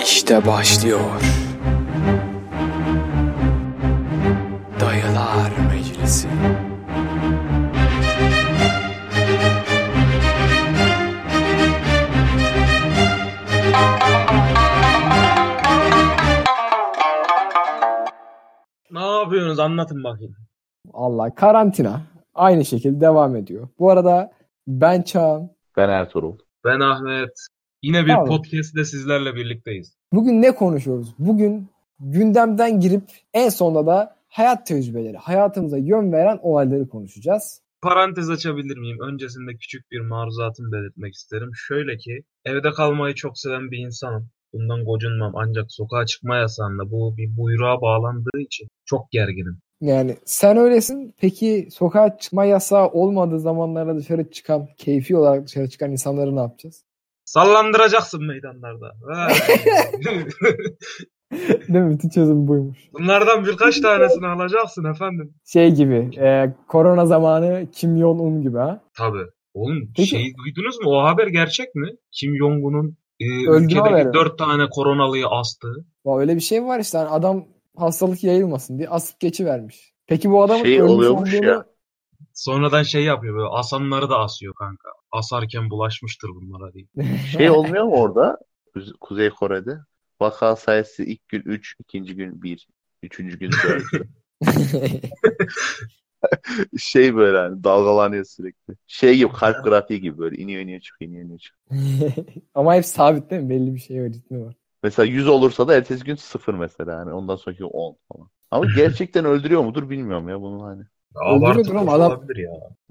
İşte başlıyor. Dayılar Meclisi. Ne yapıyorsunuz anlatın bakayım. Allah karantina aynı şekilde devam ediyor. Bu arada ben Çağan. Ben Ertuğrul. Ben Ahmet. Yine bir Tamam. podcast'te sizlerle birlikteyiz. Bugün ne konuşuyoruz? Bugün gündemden girip en sonunda da hayat tecrübeleri, hayatımıza yön veren olayları konuşacağız. Parantez açabilir miyim? Öncesinde küçük bir maruzatımı belirtmek isterim. Şöyle ki evde kalmayı çok seven bir insanım. Bundan gocunmam ancak sokağa çıkma yasağında bu bir buyruğa bağlandığı için çok gerginim. Yani sen öylesin. Peki sokağa çıkma yasağı olmadığı zamanlarda dışarı çıkan, keyfi olarak dışarı çıkan insanları ne yapacağız? Sallandıracaksın meydanlarda. Değil mi? Bütün çözüm buymuş. Bunlardan birkaç tanesini alacaksın efendim. Şey gibi, e, korona zamanı Kim Jong-un gibi ha? Tabii. Oğlum Peki. şey duydunuz mu? O haber gerçek mi? Kim Jong-un'un e, Öldüğü ülkedeki haberi. dört tane koronalıyı astığı. Ya öyle bir şey var işte. Hani adam hastalık yayılmasın diye asıp geçivermiş. Peki bu adamın Şey ölmüş oluyormuş olduğunu ya. Sonradan şey yapıyor böyle asanları da asıyor kanka. Asarken bulaşmıştır bunlara diye. Şey olmuyor mu orada? Kuze- Kuzey Kore'de. Vaka sayısı ilk gün 3, ikinci gün 1, üçüncü gün 4. şey böyle hani dalgalanıyor sürekli. Şey gibi kalp grafiği gibi böyle iniyor iniyor çıkıyor iniyor iniyor çıkıyor. Ama hep sabit değil mi? Belli bir şey var, ritmi var. Mesela 100 olursa da ertesi gün 0 mesela hani ondan sonraki gün 10 falan. Ama gerçekten öldürüyor mudur bilmiyorum ya bunun hani. Öldürüyordur Abartı ama adam- olabilir ya.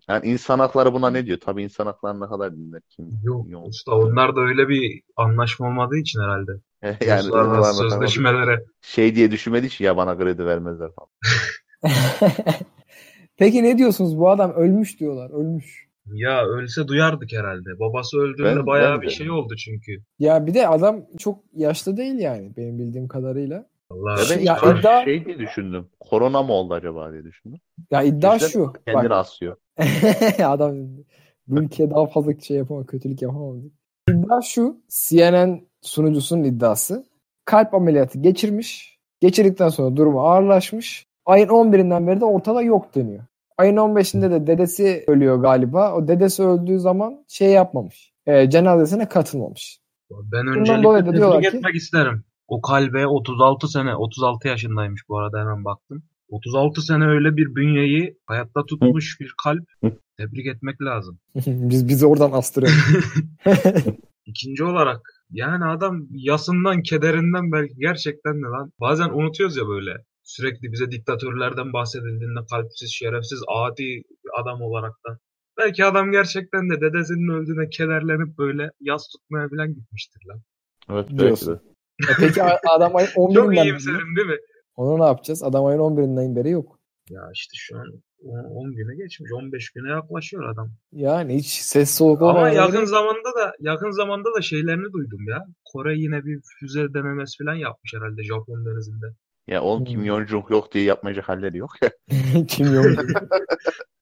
Yani insan hakları buna ne diyor? Tabii insan hakları ne kadar dinler kim? Yok Yok. usta onlar da öyle bir anlaşma olmadığı için herhalde. yani Uluslararası sözleşmelere. şey diye düşünmedi ki ya bana kredi vermezler falan. Peki ne diyorsunuz? Bu adam ölmüş diyorlar. Ölmüş. Ya ölse duyardık herhalde. Babası öldüğünde Ben- bayağı ben bir de. şey oldu çünkü. Ya bir de adam çok yaşlı değil yani benim bildiğim kadarıyla. Allah. Ya ben Ya iddia- şey diye düşündüm. Korona mı oldu acaba diye düşündüm. Ya iddia İşte şu. Kendini Bak, asıyor. adam bu ülkeye daha fazla şey yapamam, kötülük yapamam diye. İddia şu. CNN sunucusunun iddiası. Kalp ameliyatı geçirmiş. Geçirdikten sonra durumu ağırlaşmış. Ayın 11'inden beri de ortada yok deniyor. Ayın 15'inde de dedesi ölüyor galiba. O dedesi öldüğü zaman şey yapmamış. E, cenazesine katılmamış. Ben dolayı öncelikle da tebrik diyorlar ki- isterim. O kalbe 36 sene, 36 yaşındaymış bu arada hemen baktım. 36 sene öyle bir bünyeyi hayatta tutmuş bir kalp. Tebrik etmek lazım. Biz bizi oradan astırıyoruz. İkinci olarak yani adam yasından, kederinden belki gerçekten de lan. Bazen unutuyoruz ya böyle. Sürekli bize diktatörlerden bahsedildiğinde kalpsiz, şerefsiz, adi adam olarak da. Belki adam gerçekten de dedesinin öldüğüne kederlenip böyle yas tutmaya falan gitmiştir lan. Evet belki de. E peki adam ayın Çok 11'inden beri. iyimserim değil mi? Onu ne yapacağız? Adam ayın 11'inden beri yok. Ya işte şu an 10 güne geçmiş. 15 güne yaklaşıyor adam. Yani hiç ses soluk Ama olmadan yakın zamanda da yakın zamanda da şeylerini duydum ya. Kore yine bir füze denemesi falan yapmış herhalde Japon denizinde. Ya oğlum Hmm. Kim Jong-un yok diye yapmayacak halleri yok. Kim yok.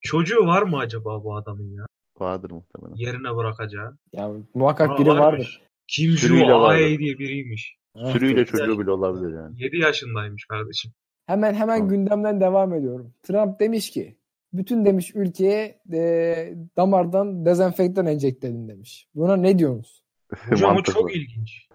Çocuğu var mı acaba bu adamın ya? Vardır muhtemelen. Yerine bırakacağı. ya muhakkak Aa, biri varmış. vardır. Kim vardır. Ae diye biriymiş. Ha, Sürüyle çocuğu bile olabilir yani. 7 yaşındaymış kardeşim. Hemen hemen Tamam. gündemden devam ediyorum. Trump demiş ki bütün demiş ülkeye e, damardan dezenfektan enjekte edin demiş. Buna ne diyorsunuz? Hocam Mantıklı. çok ilginç.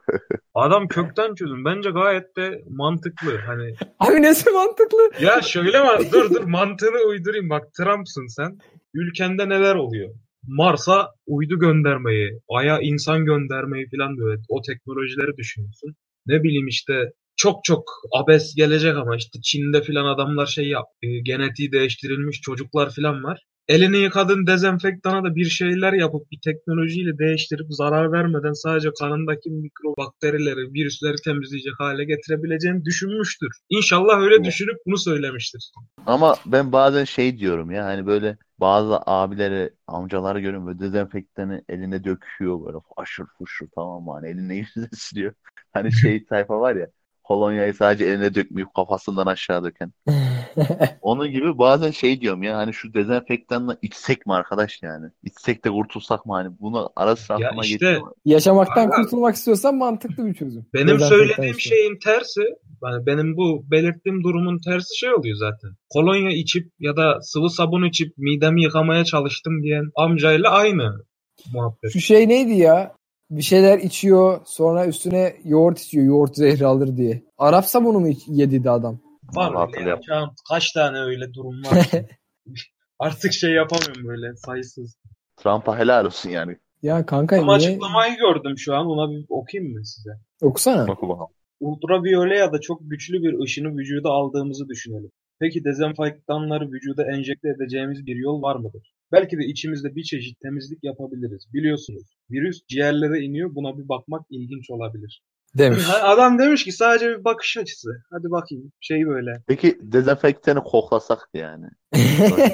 Adam kökten çözüm. Bence gayet de mantıklı. Hani Abi nesi mantıklı? ya şöyle mi? Dur dur mantığını uydurayım. Bak Trump'sın sen. Ülkende neler oluyor? Mars'a uydu göndermeyi, Ay'a insan göndermeyi falan böyle o teknolojileri düşünüyorsun. Ne bileyim işte çok çok abes gelecek ama işte Çin'de filan adamlar şey yap, e, genetiği değiştirilmiş çocuklar filan var. Elini yıkadığın dezenfektana da bir şeyler yapıp bir teknolojiyle değiştirip zarar vermeden sadece kanındaki mikrobakterileri, virüsleri temizleyecek hale getirebileceğini düşünmüştür. İnşallah öyle düşünüp bunu söylemiştir. Ama ben bazen şey diyorum ya hani böyle bazı abileri, amcaları görüyorum böyle dezenfektanı eline döküyor böyle faşır fuşur tamam mı hani eline yüzüne siliyor. Hani şey tayfa var ya kolonyayı sadece eline dökmeyip kafasından aşağı döken. Onun gibi bazen şey diyorum ya hani şu dezenfektanla içsek mi arkadaş yani? İçsek de kurtulsak mı hani? Bunu ara sıra Ya aklıma işte- geçiyor. Yaşamaktan Aga. kurtulmak istiyorsan mantıklı bir çözüm. Benim söylediğim işte. şeyin tersi, yani benim bu belirttiğim durumun tersi şey oluyor zaten. Kolonya içip ya da sıvı sabun içip midemi yıkamaya çalıştım diyen amcayla aynı muhabbet. Şu şey neydi ya? Bir şeyler içiyor sonra üstüne yoğurt içiyor. Yoğurt zehri alır diye. Arap sabunu mu yediydi adam? Var Vallahi öyle ya. Ka- Kaç tane öyle durum var. Artık şey yapamıyorum böyle sayısız. Trump'a helal olsun yani. Ya kanka Ama niye? açıklamayı gördüm şu an. Ona bir okuyayım mı size? Okusana. Oku bakalım. Ultraviyole ya da çok güçlü bir ışını vücuda aldığımızı düşünelim. Peki dezenfektanları vücuda enjekte edeceğimiz bir yol var mıdır? Belki de içimizde bir çeşit temizlik yapabiliriz. Biliyorsunuz virüs ciğerlere iniyor. Buna bir bakmak ilginç olabilir. Demiş. Adam demiş ki sadece bir bakış açısı. Hadi bakayım. Şey böyle. Peki dezenfektanı koklasak yani.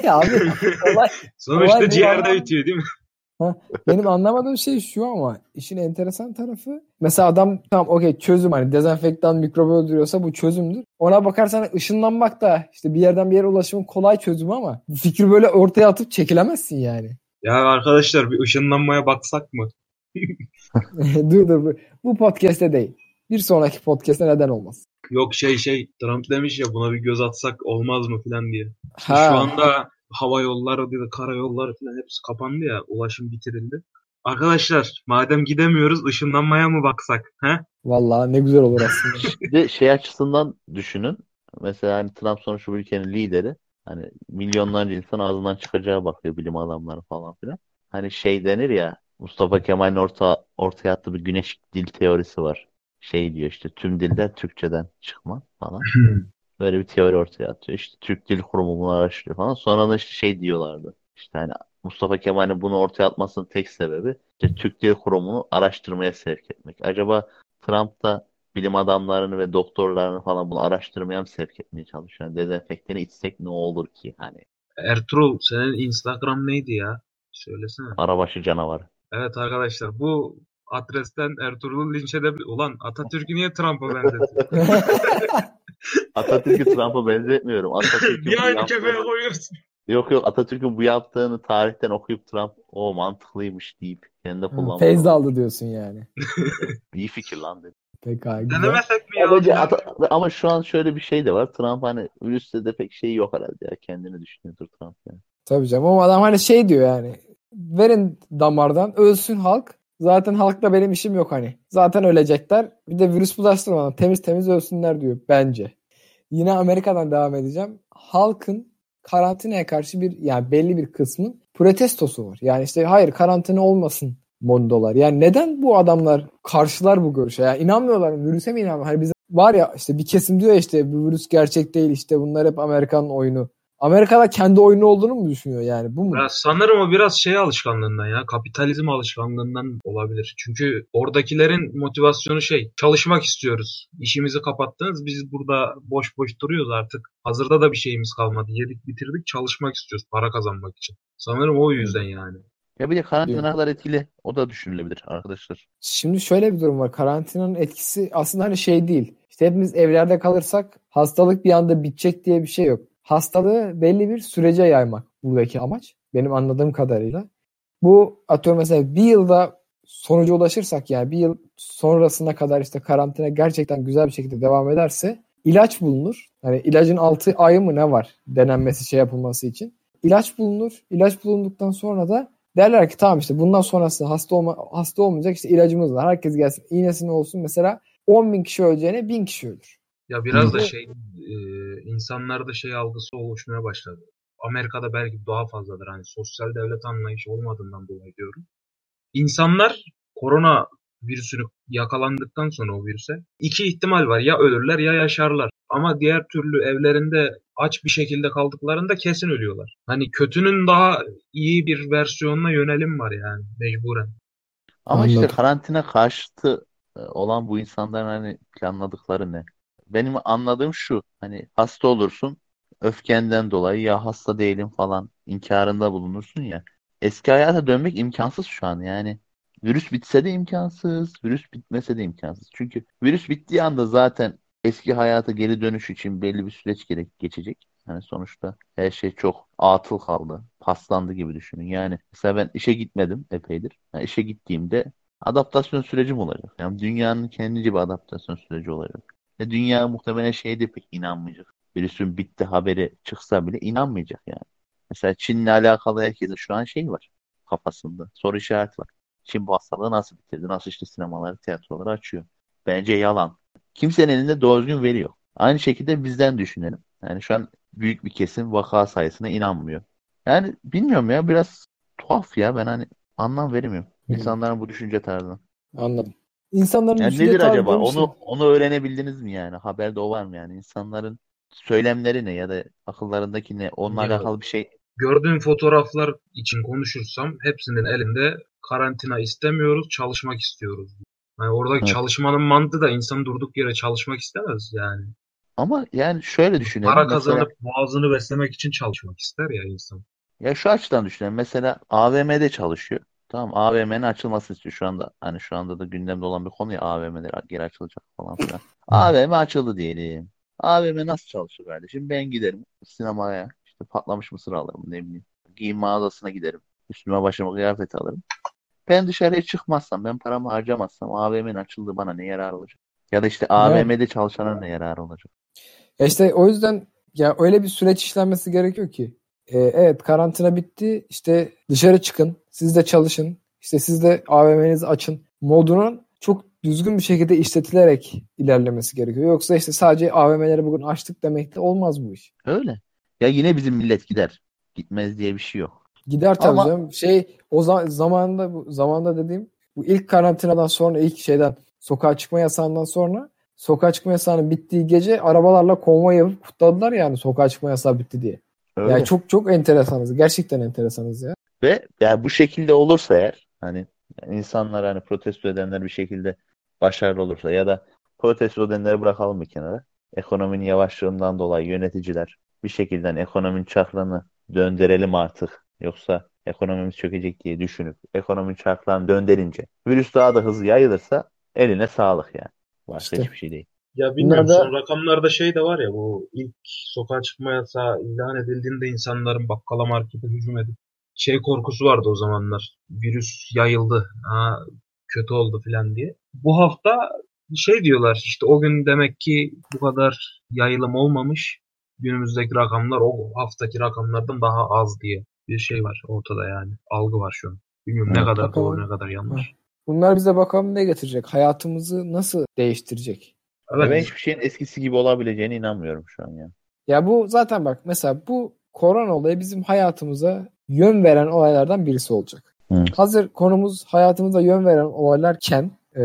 Abi olay, Sonuçta Olay ciğerde adam- bitiyor değil mi? benim anlamadığım şey şu ama işin enteresan tarafı mesela adam tamam okey çözüm hani dezenfektan mikrobu öldürüyorsa bu çözümdür. Ona bakarsan ışınlanmak da işte bir yerden bir yere ulaşımın kolay çözümü ama fikri böyle ortaya atıp çekilemezsin yani. Ya arkadaşlar bir ışınlanmaya baksak mı? dur dur bu, podcast'te değil. Bir sonraki podcast'te neden olmaz? Yok şey şey Trump demiş ya buna bir göz atsak olmaz mı falan diye. Ha. Şu anda hava yolları dedi karayolları falan hepsi kapandı ya ulaşım bitirildi. Arkadaşlar madem gidemiyoruz ışınlanmaya mı baksak? He? Vallahi ne güzel olur aslında. Bir de şey açısından düşünün. Mesela hani Trump sonuçta bu ülkenin lideri. Hani milyonlarca insan ağzından çıkacağı bakıyor bilim adamları falan filan. Hani şey denir ya Mustafa Kemal'in orta, ortaya attığı bir güneş dil teorisi var. Şey diyor işte tüm dilde Türkçeden çıkma falan. Böyle bir teori ortaya atıyor. İşte Türk Dil Kurumu bunu araştırıyor falan. Sonra da işte şey diyorlardı. İşte hani Mustafa Kemal'in bunu ortaya atmasının tek sebebi işte Türk Dil Kurumu'nu araştırmaya sevk etmek. Acaba Trump da bilim adamlarını ve doktorlarını falan bunu araştırmaya mı sevk etmeye çalışıyor? Yani dezenfektanı içsek ne olur ki? Hani Ertuğrul senin Instagram neydi ya? Söylesene. arabaşı canavarı. Evet arkadaşlar bu adresten Ertuğrul'u linç edebilir. Ulan Atatürk'ü niye Trump'a benzetiyor? Atatürk'ü Trump'a benzetmiyorum. Atatürk'ün niye bu aynı yaptığını- kefeye koyuyorsun? Yok yok Atatürk'ün bu yaptığını tarihten okuyup Trump o mantıklıymış deyip kendi kullanmalı. Feyz aldı diyorsun yani. İyi fikir lan dedi. Pekala. Denemesek mi ya? Ama, bence ama şu an şöyle bir şey de var. Trump hani virüste de pek şey yok herhalde ya. Kendini düşünüyordur Trump yani. Tabii canım ama adam hani şey diyor yani. Verin damardan ölsün halk. Zaten halkla benim işim yok hani. Zaten ölecekler. Bir de virüs bulaştırmadan temiz temiz ölsünler diyor bence. Yine Amerika'dan devam edeceğim. Halkın karantinaya karşı bir yani belli bir kısmın protestosu var. Yani işte hayır karantina olmasın mondolar. Yani neden bu adamlar karşılar bu görüşe? Yani inanmıyorlar mı? Virüse mi inanmıyorlar? Hani bizim var ya işte bir kesim diyor ya işte bu virüs gerçek değil işte bunlar hep Amerikan oyunu. Amerika'da kendi oyunu olduğunu mu düşünüyor yani? Bu mu? Ya sanırım o biraz şey alışkanlığından ya. Kapitalizm alışkanlığından olabilir. Çünkü oradakilerin motivasyonu şey. Çalışmak istiyoruz. İşimizi kapattınız. Biz burada boş boş duruyoruz artık. Hazırda da bir şeyimiz kalmadı. Yedik bitirdik. Çalışmak istiyoruz. Para kazanmak için. Sanırım o yüzden yani. Ya bir de karantina ne kadar etkili o da düşünülebilir arkadaşlar. Şimdi şöyle bir durum var. Karantinanın etkisi aslında hani şey değil. İşte hepimiz evlerde kalırsak hastalık bir anda bitecek diye bir şey yok. Hastalığı belli bir sürece yaymak buradaki amaç. Benim anladığım kadarıyla. Bu atıyorum mesela bir yılda sonuca ulaşırsak yani bir yıl sonrasına kadar işte karantina gerçekten güzel bir şekilde devam ederse ilaç bulunur. Hani ilacın 6 ayı mı ne var denenmesi şey yapılması için. İlaç bulunur. İlaç bulunduktan sonra da derler ki tamam işte bundan sonrası hasta olma, hasta olmayacak işte ilacımız var. Herkes gelsin iğnesine olsun mesela 10 bin kişi öleceğine 1000 kişi ölür. Ya biraz da şey e, insanlarda şey algısı oluşmaya başladı. Amerika'da belki daha fazladır. Hani sosyal devlet anlayışı olmadığından dolayı diyorum. İnsanlar korona virüsünü yakalandıktan sonra o virüse iki ihtimal var. Ya ölürler ya yaşarlar. Ama diğer türlü evlerinde aç bir şekilde kaldıklarında kesin ölüyorlar. Hani kötünün daha iyi bir versiyonuna yönelim var yani mecburen. Ama işte Anladım. karantina karşıtı e, olan bu insanların hani planladıkları ne? Benim anladığım şu hani hasta olursun öfkenden dolayı ya hasta değilim falan inkarında bulunursun ya. Eski hayata dönmek imkansız şu an yani. Virüs bitse de imkansız, virüs bitmese de imkansız. Çünkü virüs bittiği anda zaten eski hayata geri dönüş için belli bir süreç gerek geçecek. Yani sonuçta her şey çok atıl kaldı. Paslandı gibi düşünün. Yani mesela ben işe gitmedim epeydir. Yani işe gittiğimde adaptasyon sürecim olacak. Yani dünyanın kendince bir adaptasyon süreci olacak. Ve dünya muhtemelen şeyde pek inanmayacak. Virüsün bitti haberi çıksa bile inanmayacak yani. Mesela Çin'le alakalı herkesin şu an şey var kafasında. Soru işareti var. Çin bu hastalığı nasıl bitirdi? Nasıl işte sinemaları, tiyatroları açıyor? Bence yalan. Kimsenin elinde doğru düzgün veri yok. Aynı şekilde bizden düşünelim. Yani şu an büyük bir kesim vaka sayısına inanmıyor. Yani bilmiyorum ya biraz tuhaf ya ben hani anlam veremiyorum. Hı. İnsanların bu düşünce tarzına. Anladım. İnsanların Yani düşünce nedir tarzı acaba? Onu onu öğrenebildiniz mi yani? Haberde o var mı yani? İnsanların söylemleri ne ya da akıllarındaki ne? Onunla Ya. alakalı bir şey. Gördüğüm fotoğraflar için konuşursam hepsinin elinde karantina istemiyoruz, çalışmak istiyoruz. Yani oradaki Evet. çalışmanın mantığı da insan durduk yere çalışmak istemez yani. Ama yani şöyle düşünelim. Para Mesela kazanıp boğazını beslemek için çalışmak ister ya insan. ya şu açıdan düşünelim. Mesela AVM'de çalışıyor. Tamam AVM'nin açılması istiyor şu anda. Hani şu anda da gündemde olan bir konu ya AVM'ler geri açılacak falan filan. AVM açıldı diyelim. AVM nasıl çalışır kardeşim? Ben giderim sinemaya. işte patlamış mısır alırım ne bileyim. Giyim mağazasına giderim. Üstüme başıma kıyafet alırım. Ben dışarıya çıkmazsam, ben paramı harcamazsam AVM'nin açıldığı bana ne yarar olacak? Ya da işte AVM'de çalışana ne yarar olacak? Ya işte o yüzden ya öyle bir süreç işlenmesi gerekiyor ki. Ee, evet karantina bitti. İşte dışarı çıkın. Siz de çalışın. İşte siz de AVM'nizi açın. Modunun çok düzgün bir şekilde işletilerek ilerlemesi gerekiyor. Yoksa işte sadece AVM'leri bugün açtık demekle olmaz bu iş. Öyle. Ya yine bizim millet gider. Gitmez diye bir şey yok. Gider tabii Ama- canım. Şey o zaman zamanında bu zamanda dediğim bu ilk karantinadan sonra ilk şeyden sokağa çıkma yasağından sonra sokağa çıkma yasağının bittiği gece arabalarla konvoy yapıp kutladılar yani sokağa çıkma yasağı bitti diye. Öyle. Yani çok çok enteresanız. Gerçekten enteresanız ya. Ve yani bu şekilde olursa eğer hani insanlar hani protesto edenler bir şekilde başarılı olursa ya da protesto edenleri bırakalım bir kenara. Ekonominin yavaşlığından dolayı yöneticiler bir şekilde hani ekonominin çarklarını döndürelim artık. Yoksa ekonomimiz çökecek diye düşünüp ekonominin çarklarını döndürünce virüs daha da hızlı yayılırsa eline sağlık yani. Başka İşte. hiçbir şey değil. Ya bilmiyorum Bunlar da- son rakamlarda şey de var ya bu ilk sokağa çıkma yasağı ilan edildiğinde insanların bakkala markete hücum edip şey korkusu vardı o zamanlar. Virüs yayıldı. Ha, kötü oldu filan diye. Bu hafta şey diyorlar işte o gün demek ki bu kadar yayılım olmamış. Günümüzdeki rakamlar o haftaki rakamlardan daha az diye bir şey var ortada yani. Algı var şu an. Bilmiyorum ne Evet, kadar bakalım. doğru ne kadar yanlış. Bunlar bize bakalım ne getirecek? Hayatımızı nasıl değiştirecek? Evet. Ben hiçbir şeyin eskisi gibi olabileceğine inanmıyorum şu an ya. Ya bu zaten bak mesela bu korona olayı bizim hayatımıza yön veren olaylardan birisi olacak. Hı. Hazır konumuz hayatımıza yön veren olaylarken e,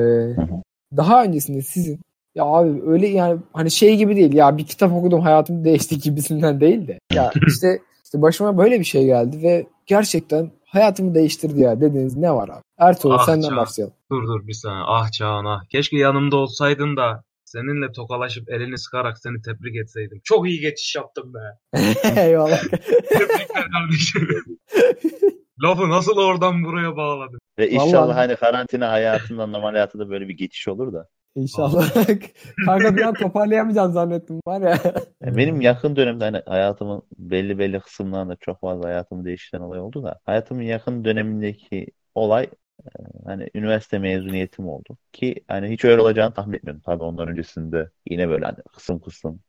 daha öncesinde sizin ya abi öyle yani hani şey gibi değil ya bir kitap okudum hayatım değişti gibisinden değil de ya işte işte başıma böyle bir şey geldi ve gerçekten hayatımı değiştirdi ya dediğiniz ne var abi? Ertuğrul Ah senden canım. başlayalım. Dur dur bir saniye. Ah Çağan ah. Keşke yanımda olsaydın da seninle tokalaşıp elini sıkarak seni tebrik etseydim. Çok iyi geçiş yaptım be. Eyvallah. Tebrikler kardeşim. Lafı nasıl oradan buraya bağladın? Ve Vallahi- inşallah hani karantina hayatından normal hayata da böyle bir geçiş olur da. İnşallah. Kanka bir an toparlayamayacağım zannettim var ya. Yani benim yakın dönemde hani hayatımın belli belli kısımlarında çok fazla hayatımı değiştiren olay oldu da hayatımın yakın dönemindeki olay e, hani üniversite mezuniyetim oldu. Ki hani hiç öyle olacağını tahmin etmiyordum. Tabii ondan öncesinde yine böyle hani kısım kısım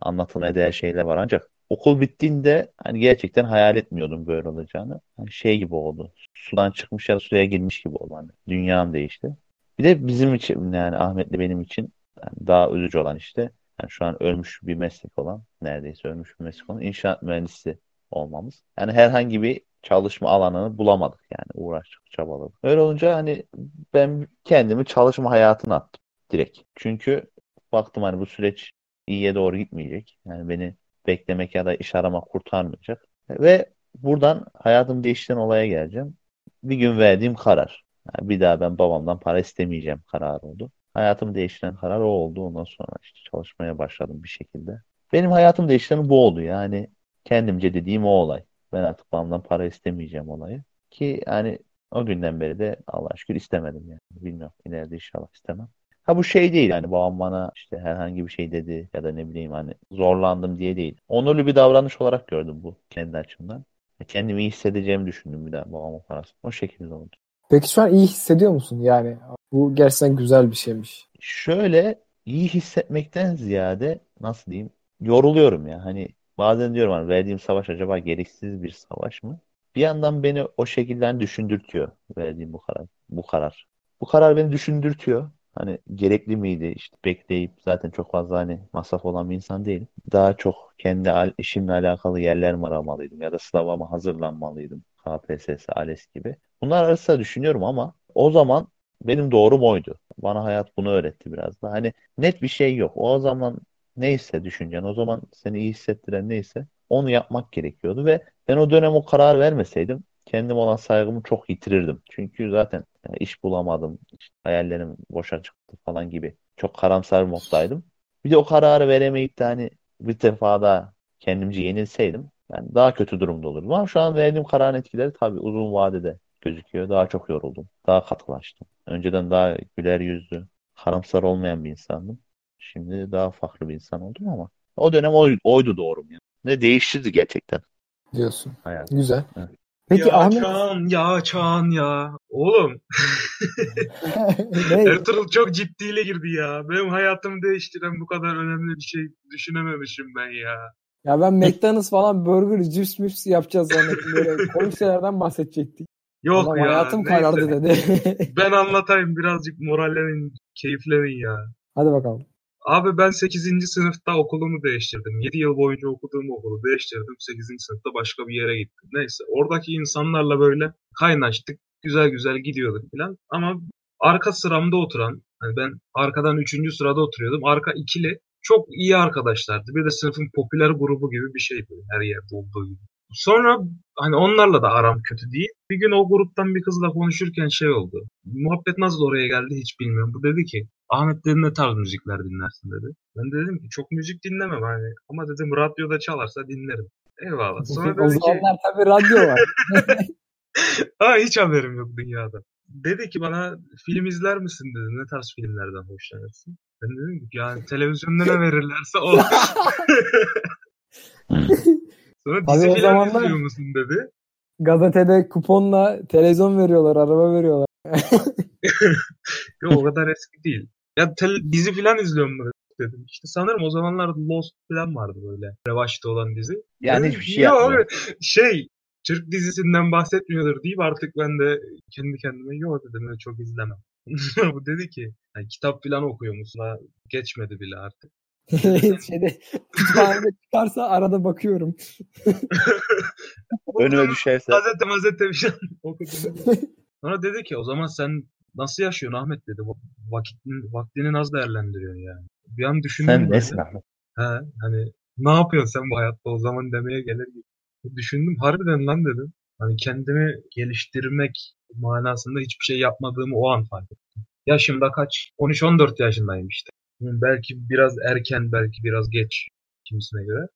anlatılmaya değer şeyler var ancak okul bittiğinde hani gerçekten hayal etmiyordum böyle olacağını. Hani şey gibi oldu. Sudan çıkmış ya da suya girmiş gibi oldu. Hani dünyam değişti. Bir de bizim için yani Ahmet'le benim için yani daha üzücü olan işte yani şu an ölmüş bir meslek olan, neredeyse ölmüş bir meslek olan inşaat mühendisi olmamız. Yani herhangi bir çalışma alanını bulamadık yani uğraştık, çabaladık. Öyle olunca hani ben kendimi çalışma hayatına attım direkt. Çünkü baktım hani bu süreç iyiye doğru gitmeyecek. Yani beni beklemek ya da iş aramak kurtarmayacak. Ve buradan hayatımı değiştiren olaya geleceğim. Bir gün verdiğim karar. Bir daha ben babamdan para istemeyeceğim kararı oldu. Hayatımı değiştiren karar o oldu. Ondan sonra işte çalışmaya başladım bir şekilde. Benim hayatımı değiştiren bu oldu. Yani kendimce dediğim o olay. Ben artık babamdan para istemeyeceğim olayı. Ki yani o günden beri de Allah'a şükür istemedim yani. Bilmiyorum. ileride inşallah istemem. Ha bu şey değil yani babam bana işte herhangi bir şey dedi ya da ne bileyim hani zorlandım diye değil. Onurlu bir davranış olarak gördüm bu kendi açımdan. Kendimi iyi hissedeceğimi düşündüm bir daha babamın parası. O şekilde oldu. Peki şu an iyi hissediyor musun? Yani bu gerçekten güzel bir şeymiş. Şöyle iyi hissetmekten ziyade nasıl diyeyim yoruluyorum ya. Hani bazen diyorum hani verdiğim savaş acaba gereksiz bir savaş mı? Bir yandan beni o şekilde düşündürtüyor verdiğim bu karar. Bu karar. Bu karar beni düşündürtüyor. Hani gerekli miydi işte bekleyip zaten çok fazla hani masraf olan bir insan değilim. Daha çok kendi işimle alakalı yerler mi aramalıydım ya da sınavıma hazırlanmalıydım. KPSS, ALES gibi. Bunlar arasında düşünüyorum ama o zaman benim doğrum oydu. Bana hayat bunu öğretti biraz da. Hani net bir şey yok. O zaman neyse düşüncen, o zaman seni iyi hissettiren neyse onu yapmak gerekiyordu ve ben o dönem o karar vermeseydim kendim olan saygımı çok yitirirdim. Çünkü zaten yani iş bulamadım, işte hayallerim boşa çıktı falan gibi çok karamsar moddaydım. Bir de o kararı veremeyip de hani bir defa daha kendimce yenilseydim yani daha kötü durumda olurdum. Ama şu an verdiğim kararın etkileri tabii uzun vadede gözüküyor. Daha çok yoruldum. Daha katılaştım. Önceden daha güler yüzlü, karamsar olmayan bir insandım. Şimdi daha farklı bir insan oldum ama o dönem oy, oydu doğru yani. Ne değiştirdi gerçekten. Diyorsun. Hayat. Güzel. Evet. Peki ya Ahmet Çağan, ya Çağan ya. Oğlum? Ertuğrul çok ciddiyle girdi ya. Benim hayatımı değiştiren bu kadar önemli bir şey düşünememişim ben ya. Ya ben McDonald's falan burger, cips, mips yapacağız zannettim. Böyle komik şeylerden bahsedecektik. Yok Adam ya. hayatım neyse. karardı dedi. Ben anlatayım birazcık morallerin, keyiflerin ya. Hadi bakalım. Abi ben 8. sınıfta okulumu değiştirdim. 7 yıl boyunca okuduğum okulu değiştirdim. 8. sınıfta başka bir yere gittim. Neyse oradaki insanlarla böyle kaynaştık. Güzel güzel gidiyorduk falan. Ama arka sıramda oturan, hani ben arkadan 3. sırada oturuyordum. Arka ikili çok iyi arkadaşlardı. Bir de sınıfın popüler grubu gibi bir şeydi her yerde olduğu gibi. Sonra hani onlarla da aram kötü değil. Bir gün o gruptan bir kızla konuşurken şey oldu. Muhabbet nasıl oraya geldi hiç bilmiyorum. Bu dedi ki Ahmet dedi ne tarz müzikler dinlersin dedi. Ben de dedim ki çok müzik dinlemem hani. Ama dedim radyoda çalarsa dinlerim. Eyvallah. Sonra o dedi ki zamanlar tabii radyo var. ha hiç haberim yok dünyada. Dedi ki bana film izler misin dedi. Ne tarz filmlerden hoşlanırsın? Ben dedim ki yani televizyonda ne verirlerse o. Sonra Abi dizi o film zamanlar- izliyor musun dedi. Gazetede kuponla televizyon veriyorlar, araba veriyorlar. Yok o kadar eski değil. Ya tel- dizi falan izliyor mu dedim. İşte sanırım o zamanlar Lost falan vardı böyle. Revaçta olan dizi. Yani Dedim, hiçbir şey "Yo yapmıyor. abi, Şey Türk dizisinden bahsetmiyordur deyip artık ben de kendi kendime yok dedim ben çok izlemem. Bu dedi ki "Yani kitap falan okuyor musun? Ha, geçmedi bile artık. Şeyde kütüphanede çıkarsa arada bakıyorum. Önüme düşerse Gazete mazete bir şey okudum. Sonra dedi ki o zaman sen nasıl yaşıyorsun Ahmet dedi. Vaktini, vaktini nasıl değerlendiriyorsun yani. Bir an düşündüm sen nesin Ahmet? He, hani ne yapıyorsun sen bu hayatta o zaman demeye gelir gibi. Düşündüm harbiden lan dedim. Hani kendimi geliştirmek manasında hiçbir şey yapmadığımı o an fark ettim. Yaşımda kaç? 13-14 yaşındayım işte. Belki biraz erken, belki biraz geç kimisine göre.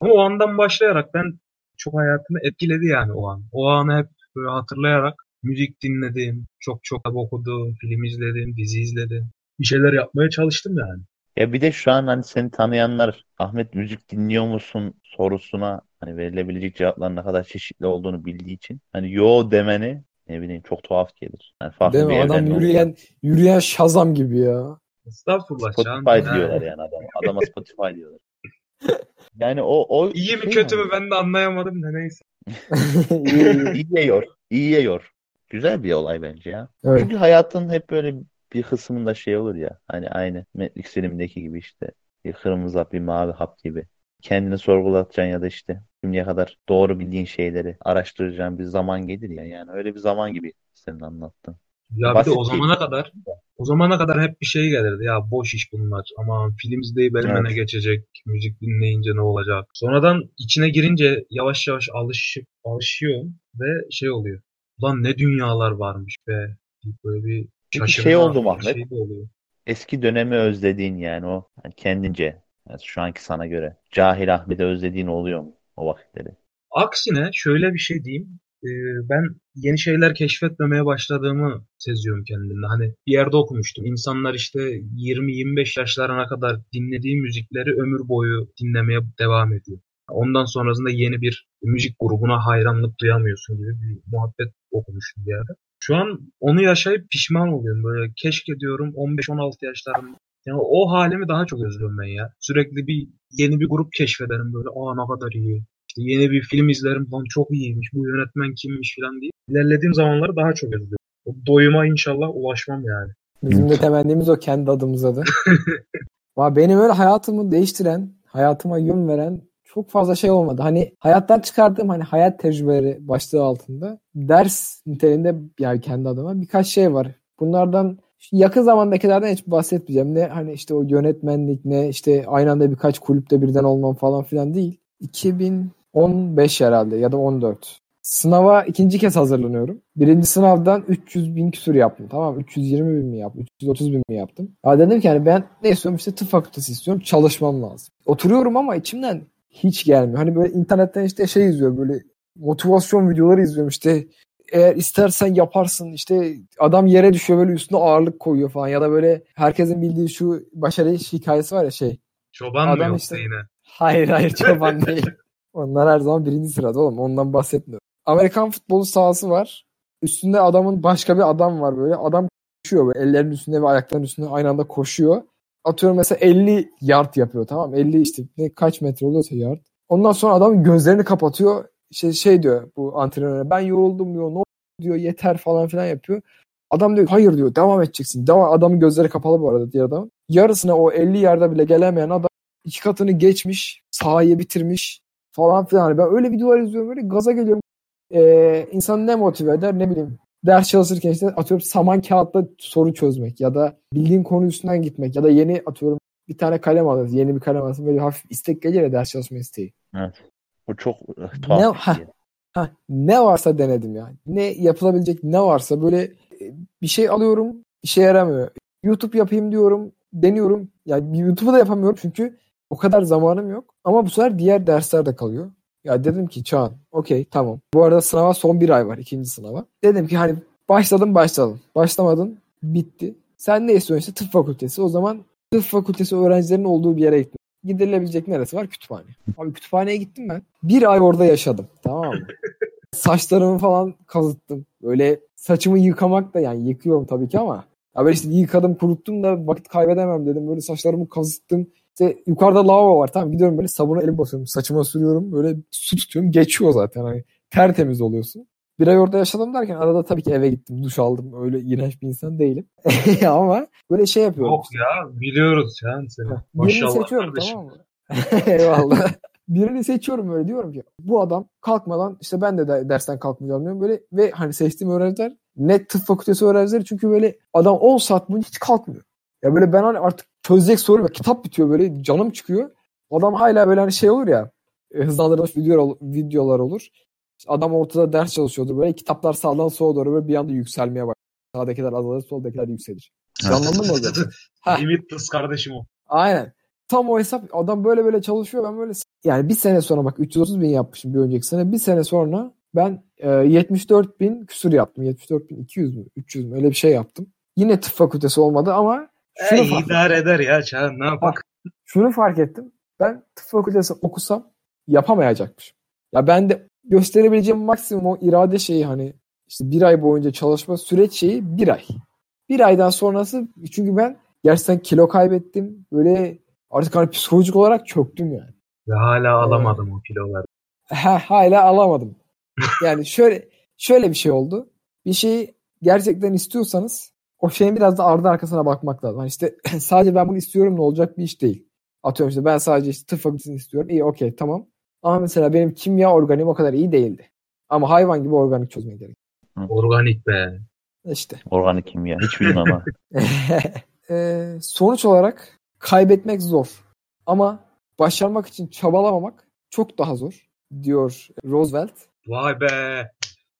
Ama o andan başlayarak ben çok hayatımı etkiledi yani o an. O anı hep böyle hatırlayarak müzik dinledim, çok çok kitap okudum, film izledim, dizi izledim. Bir şeyler yapmaya çalıştım yani. Ya bir de şu an hani seni tanıyanlar Ahmet müzik dinliyor musun sorusuna hani verilebilecek cevapların ne kadar çeşitli olduğunu bildiği için hani yo demeni ne bileyim çok tuhaf gelir. Yani farklı Değil bir mi? Adam yürüyen yürüyen Şazam gibi ya. Estağfurullah. Spotify diyorlar yani adama. Adama Spotify diyorlar. Yani o o İyi mi şey kötü mü ben de anlayamadım da neyse. İyi, iyi. İyiye yor. İyiye yor. Güzel bir olay bence ya. Evet. Çünkü hayatın hep böyle bir kısmında şey olur ya. Hani aynı Matrix filmindeki gibi işte. Bir kırmızı hap, bir mavi hap gibi. Kendini sorgulatacaksın ya da işte şimdiye kadar doğru bildiğin şeyleri araştıracağın bir zaman gelir ya. Yani öyle bir zaman gibi senin anlattın. Ya bir de Basit o zamana kadar o zamana kadar hep bir şey gelirdi ya boş iş bunlar. Aman film izleyip elime ne Evet. geçecek, müzik dinleyince ne olacak. Sonradan içine girince yavaş yavaş alışıp alışıyor ve şey oluyor. Ulan ne dünyalar varmış be. Böyle bir Peki şey oldu mu Ahmet? şey. Eski dönemi özlediğin yani o yani kendince yani şu anki sana göre cahil Ahmet'i özlediğin oluyor mu o vakitleri? Aksine şöyle bir şey diyeyim. e, ben yeni şeyler keşfetmemeye başladığımı seziyorum kendimde. Hani bir yerde okumuştum. İnsanlar işte 20-25 yaşlarına kadar dinlediği müzikleri ömür boyu dinlemeye devam ediyor. Ondan sonrasında yeni bir müzik grubuna hayranlık duyamıyorsun gibi bir muhabbet okumuştum bir yerde. Şu an onu yaşayıp pişman oluyorum. Böyle keşke diyorum 15-16 yaşlarında. Yani o halimi daha çok özlüyorum ben ya. Sürekli bir yeni bir grup keşfederim böyle. Aa ne kadar iyi. İşte yeni bir film izlerim falan çok iyiymiş. Bu yönetmen kimmiş falan diye. İlerlediğim zamanları daha çok özlüyorum. O doyuma inşallah ulaşmam yani. Bizim de temennimiz o kendi adımıza da. Ama benim öyle hayatımı değiştiren, hayatıma yön veren çok fazla şey olmadı. Hani hayattan çıkardığım hani hayat tecrübeleri başlığı altında ders niteliğinde yani kendi adıma birkaç şey var. Bunlardan yakın zamandakilerden hiç bahsetmeyeceğim. Ne hani işte o yönetmenlik ne işte aynı anda birkaç kulüpte birden olmam falan filan değil. 2015 herhalde ya da 14. Sınava ikinci kez hazırlanıyorum. Birinci sınavdan 300 bin küsur yaptım. Tamam 320 bin mi yaptım? 330 bin mi yaptım? Ya dedim ki hani ben ne istiyorum? işte tıp fakültesi istiyorum. Çalışmam lazım. Oturuyorum ama içimden hiç gelmiyor. Hani böyle internetten işte şey izliyor böyle motivasyon videoları izliyorum işte eğer istersen yaparsın işte adam yere düşüyor böyle üstüne ağırlık koyuyor falan ya da böyle herkesin bildiği şu başarı hikayesi var ya şey. Çoban Adam mı işte- yine? Hayır hayır çoban değil. Onlar her zaman birinci sırada oğlum ondan bahsetmiyorum. Amerikan futbolu sahası var. Üstünde adamın başka bir adam var böyle. Adam koşuyor böyle ellerinin üstünde ve ayaklarının üstünde aynı anda koşuyor. Atıyorum mesela 50 yard yapıyor tamam mı? 50 işte ne kaç metre oluyorsa yard. Ondan sonra adam gözlerini kapatıyor. Şey, şey diyor bu antrenöre ben yoruldum diyor. Ne diyor yeter falan filan yapıyor. Adam diyor hayır diyor devam edeceksin. Devam. Adamın gözleri kapalı bu arada diğer adam. Yarısına o 50 yarda bile gelemeyen adam iki katını geçmiş. Sahayı bitirmiş falan filan. Hani ben öyle videolar izliyorum böyle gaza geliyorum. Ee, insanı ne motive eder ne bileyim. Ders çalışırken işte atıyorum saman kağıtla soru çözmek ya da bildiğin konu üstünden gitmek ya da yeni atıyorum bir tane kalem alırız. Yeni bir kalem alırsın böyle hafif istek gelir ya ders çalışma isteği. Evet. Bu çok eh, tuhaf Ne- bir şey. Ha, ne varsa denedim yani. Ne yapılabilecek ne varsa böyle e, bir şey alıyorum işe yaramıyor. YouTube yapayım diyorum deniyorum. Yani YouTube'u da yapamıyorum çünkü o kadar zamanım yok. Ama bu sefer diğer dersler de kalıyor. Ya dedim ki Çağan okey tamam. Bu arada sınava son bir ay var ikinci sınava. Dedim ki hani başladım başladım. Başlamadın bitti. Sen ne istiyorsun işte tıp fakültesi. O zaman tıp fakültesi öğrencilerinin olduğu bir yere gittim. Gidilebilecek neresi var? Kütüphane. Abi kütüphaneye gittim ben. Bir ay orada yaşadım. Tamam mı? Saçlarımı falan kazıttım. Böyle saçımı yıkamak da yani yıkıyorum tabii ki ama ya böyle işte yıkadım kuruttum da vakit kaybedemem dedim. Böyle saçlarımı kazıttım. İşte yukarıda lavabo var tamam gidiyorum böyle sabuna elim basıyorum. Saçıma sürüyorum böyle su tutuyorum. Geçiyor zaten hani tertemiz oluyorsun. Bir ay orada yaşadım derken arada tabii ki eve gittim. Duş aldım. Öyle iğrenç bir insan değilim. ama böyle şey yapıyorum. Yok ya biliyoruz ya seni. Birini seçiyorum kardeşim. tamam mı? Eyvallah. Birini seçiyorum böyle diyorum ki bu adam kalkmadan işte ben de, de dersten kalkmayacağım diyorum böyle ve hani seçtiğim öğrenciler net tıp fakültesi öğrencileri çünkü böyle adam 10 saat boyunca hiç kalkmıyor. Ya böyle ben hani artık çözecek soru ve kitap bitiyor böyle canım çıkıyor. Adam hala böyle hani şey olur ya e, hızlandırılmış video, videolar olur. İşte adam ortada ders çalışıyordu böyle kitaplar sağdan sola doğru böyle bir anda yükselmeye başlar. Sağdakiler azalır soldakiler yükselir. Anladın mı hocam? Ha. Limitless kardeşim o. Aynen. Tam o hesap adam böyle böyle çalışıyor ben böyle yani bir sene sonra bak 330 bin yapmışım bir önceki sene bir sene sonra ben e, 74 bin küsur yaptım 74 bin 200 mü 300 mü öyle bir şey yaptım. Yine tıp fakültesi olmadı ama şunu, E, fark, idare eder ya Çağan ne yapak. şunu fark ettim ben tıp fakültesi okusam yapamayacakmışım. Ya ben de gösterebileceğim maksimum o irade şeyi hani işte bir ay boyunca çalışma süreç şeyi bir ay. Bir aydan sonrası çünkü ben gerçekten kilo kaybettim. Böyle artık hani psikolojik olarak çöktüm yani. Ve hala alamadım o kiloları. Ha, hala alamadım. Yani şöyle şöyle bir şey oldu. Bir şeyi gerçekten istiyorsanız o şeyin biraz da ardı arkasına bakmak lazım. Hani işte sadece ben bunu istiyorum ne olacak bir iş değil. Atıyorum işte ben sadece işte tıp fakültesini istiyorum. İyi okey tamam. Ama mesela benim kimya organiğim o kadar iyi değildi. Ama hayvan gibi organik çözmeye gerek. Organik be. İşte. Organik kimya. Hiç bilmem ama. Ee, sonuç olarak kaybetmek zor. Ama başarmak için çabalamamak çok daha zor diyor Roosevelt. Vay be.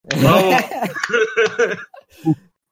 Bravo.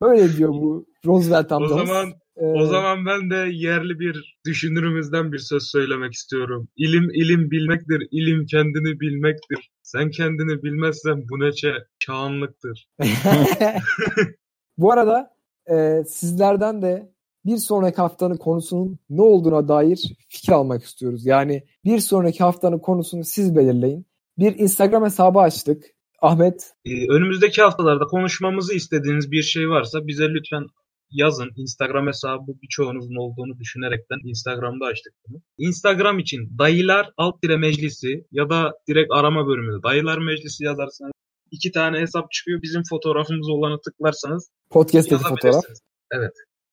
Öyle diyor bu Roosevelt o amcamız. zaman Ee, O zaman ben de yerli bir düşünürümüzden bir söz söylemek istiyorum. İlim ilim bilmektir, ilim kendini bilmektir. Sen kendini bilmezsen bu neçe çağınlıktır. Bu arada e, sizlerden de bir sonraki haftanın konusunun ne olduğuna dair fikir almak istiyoruz. Yani bir sonraki haftanın konusunu siz belirleyin. Bir Instagram hesabı açtık. Ahmet Ee, önümüzdeki haftalarda konuşmamızı istediğiniz bir şey varsa bize lütfen yazın. Instagram hesabı birçoğunuzun olduğunu düşünerekten Instagram'da açtık bunu. Instagram için dayılar alt dire meclisi ya da direkt arama bölümünde dayılar meclisi yazarsanız iki tane hesap çıkıyor. Bizim fotoğrafımız olanı tıklarsanız podcast'teki fotoğraf. Evet.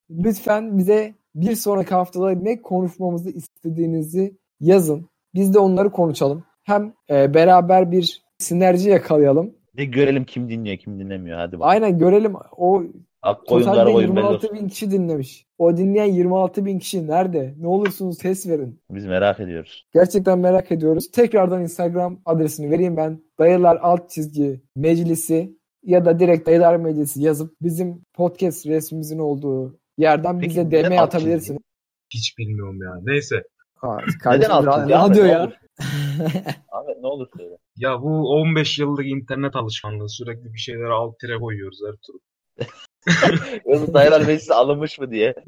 Lütfen bize bir sonraki haftada ne konuşmamızı istediğinizi yazın. Biz de onları konuşalım. Hem e, beraber bir sinerji yakalayalım. Bir görelim kim dinliyor kim dinlemiyor. Hadi bak. Aynen görelim. O Ak oyunlar totalde oyun belli 26 olsun. bin kişi dinlemiş. O dinleyen 26 bin kişi nerede? Ne olursunuz ses verin. Biz merak ediyoruz. Gerçekten merak ediyoruz. Tekrardan Instagram adresini vereyim ben. Dayılar alt çizgi meclisi ya da direkt dayılar meclisi yazıp bizim podcast resmimizin olduğu yerden Peki bize DM atabilirsiniz. Hiç bilmiyorum ya. Neyse. Neden çizgi? radyo ya. Ahmet ne olur söyle. Ya bu 15 yıllık internet alışkanlığı sürekli bir şeylere alt tire koyuyoruz Ertuğrul. Yoksa dayılar meclisi alınmış mı diye.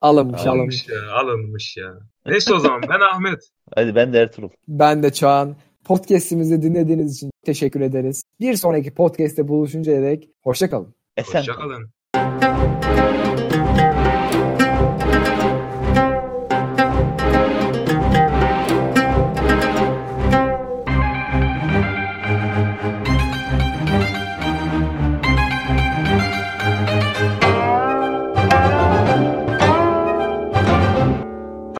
Alınmış alınmış. Alınmış ya, alınmış ya. Neyse o zaman ben Ahmet. Hadi ben de Ertuğrul. Ben de Çağan. Podcast'imizi dinlediğiniz için teşekkür ederiz. Bir sonraki podcast'te buluşuncaya dek hoşçakalın. Esen. Hoşçakalın.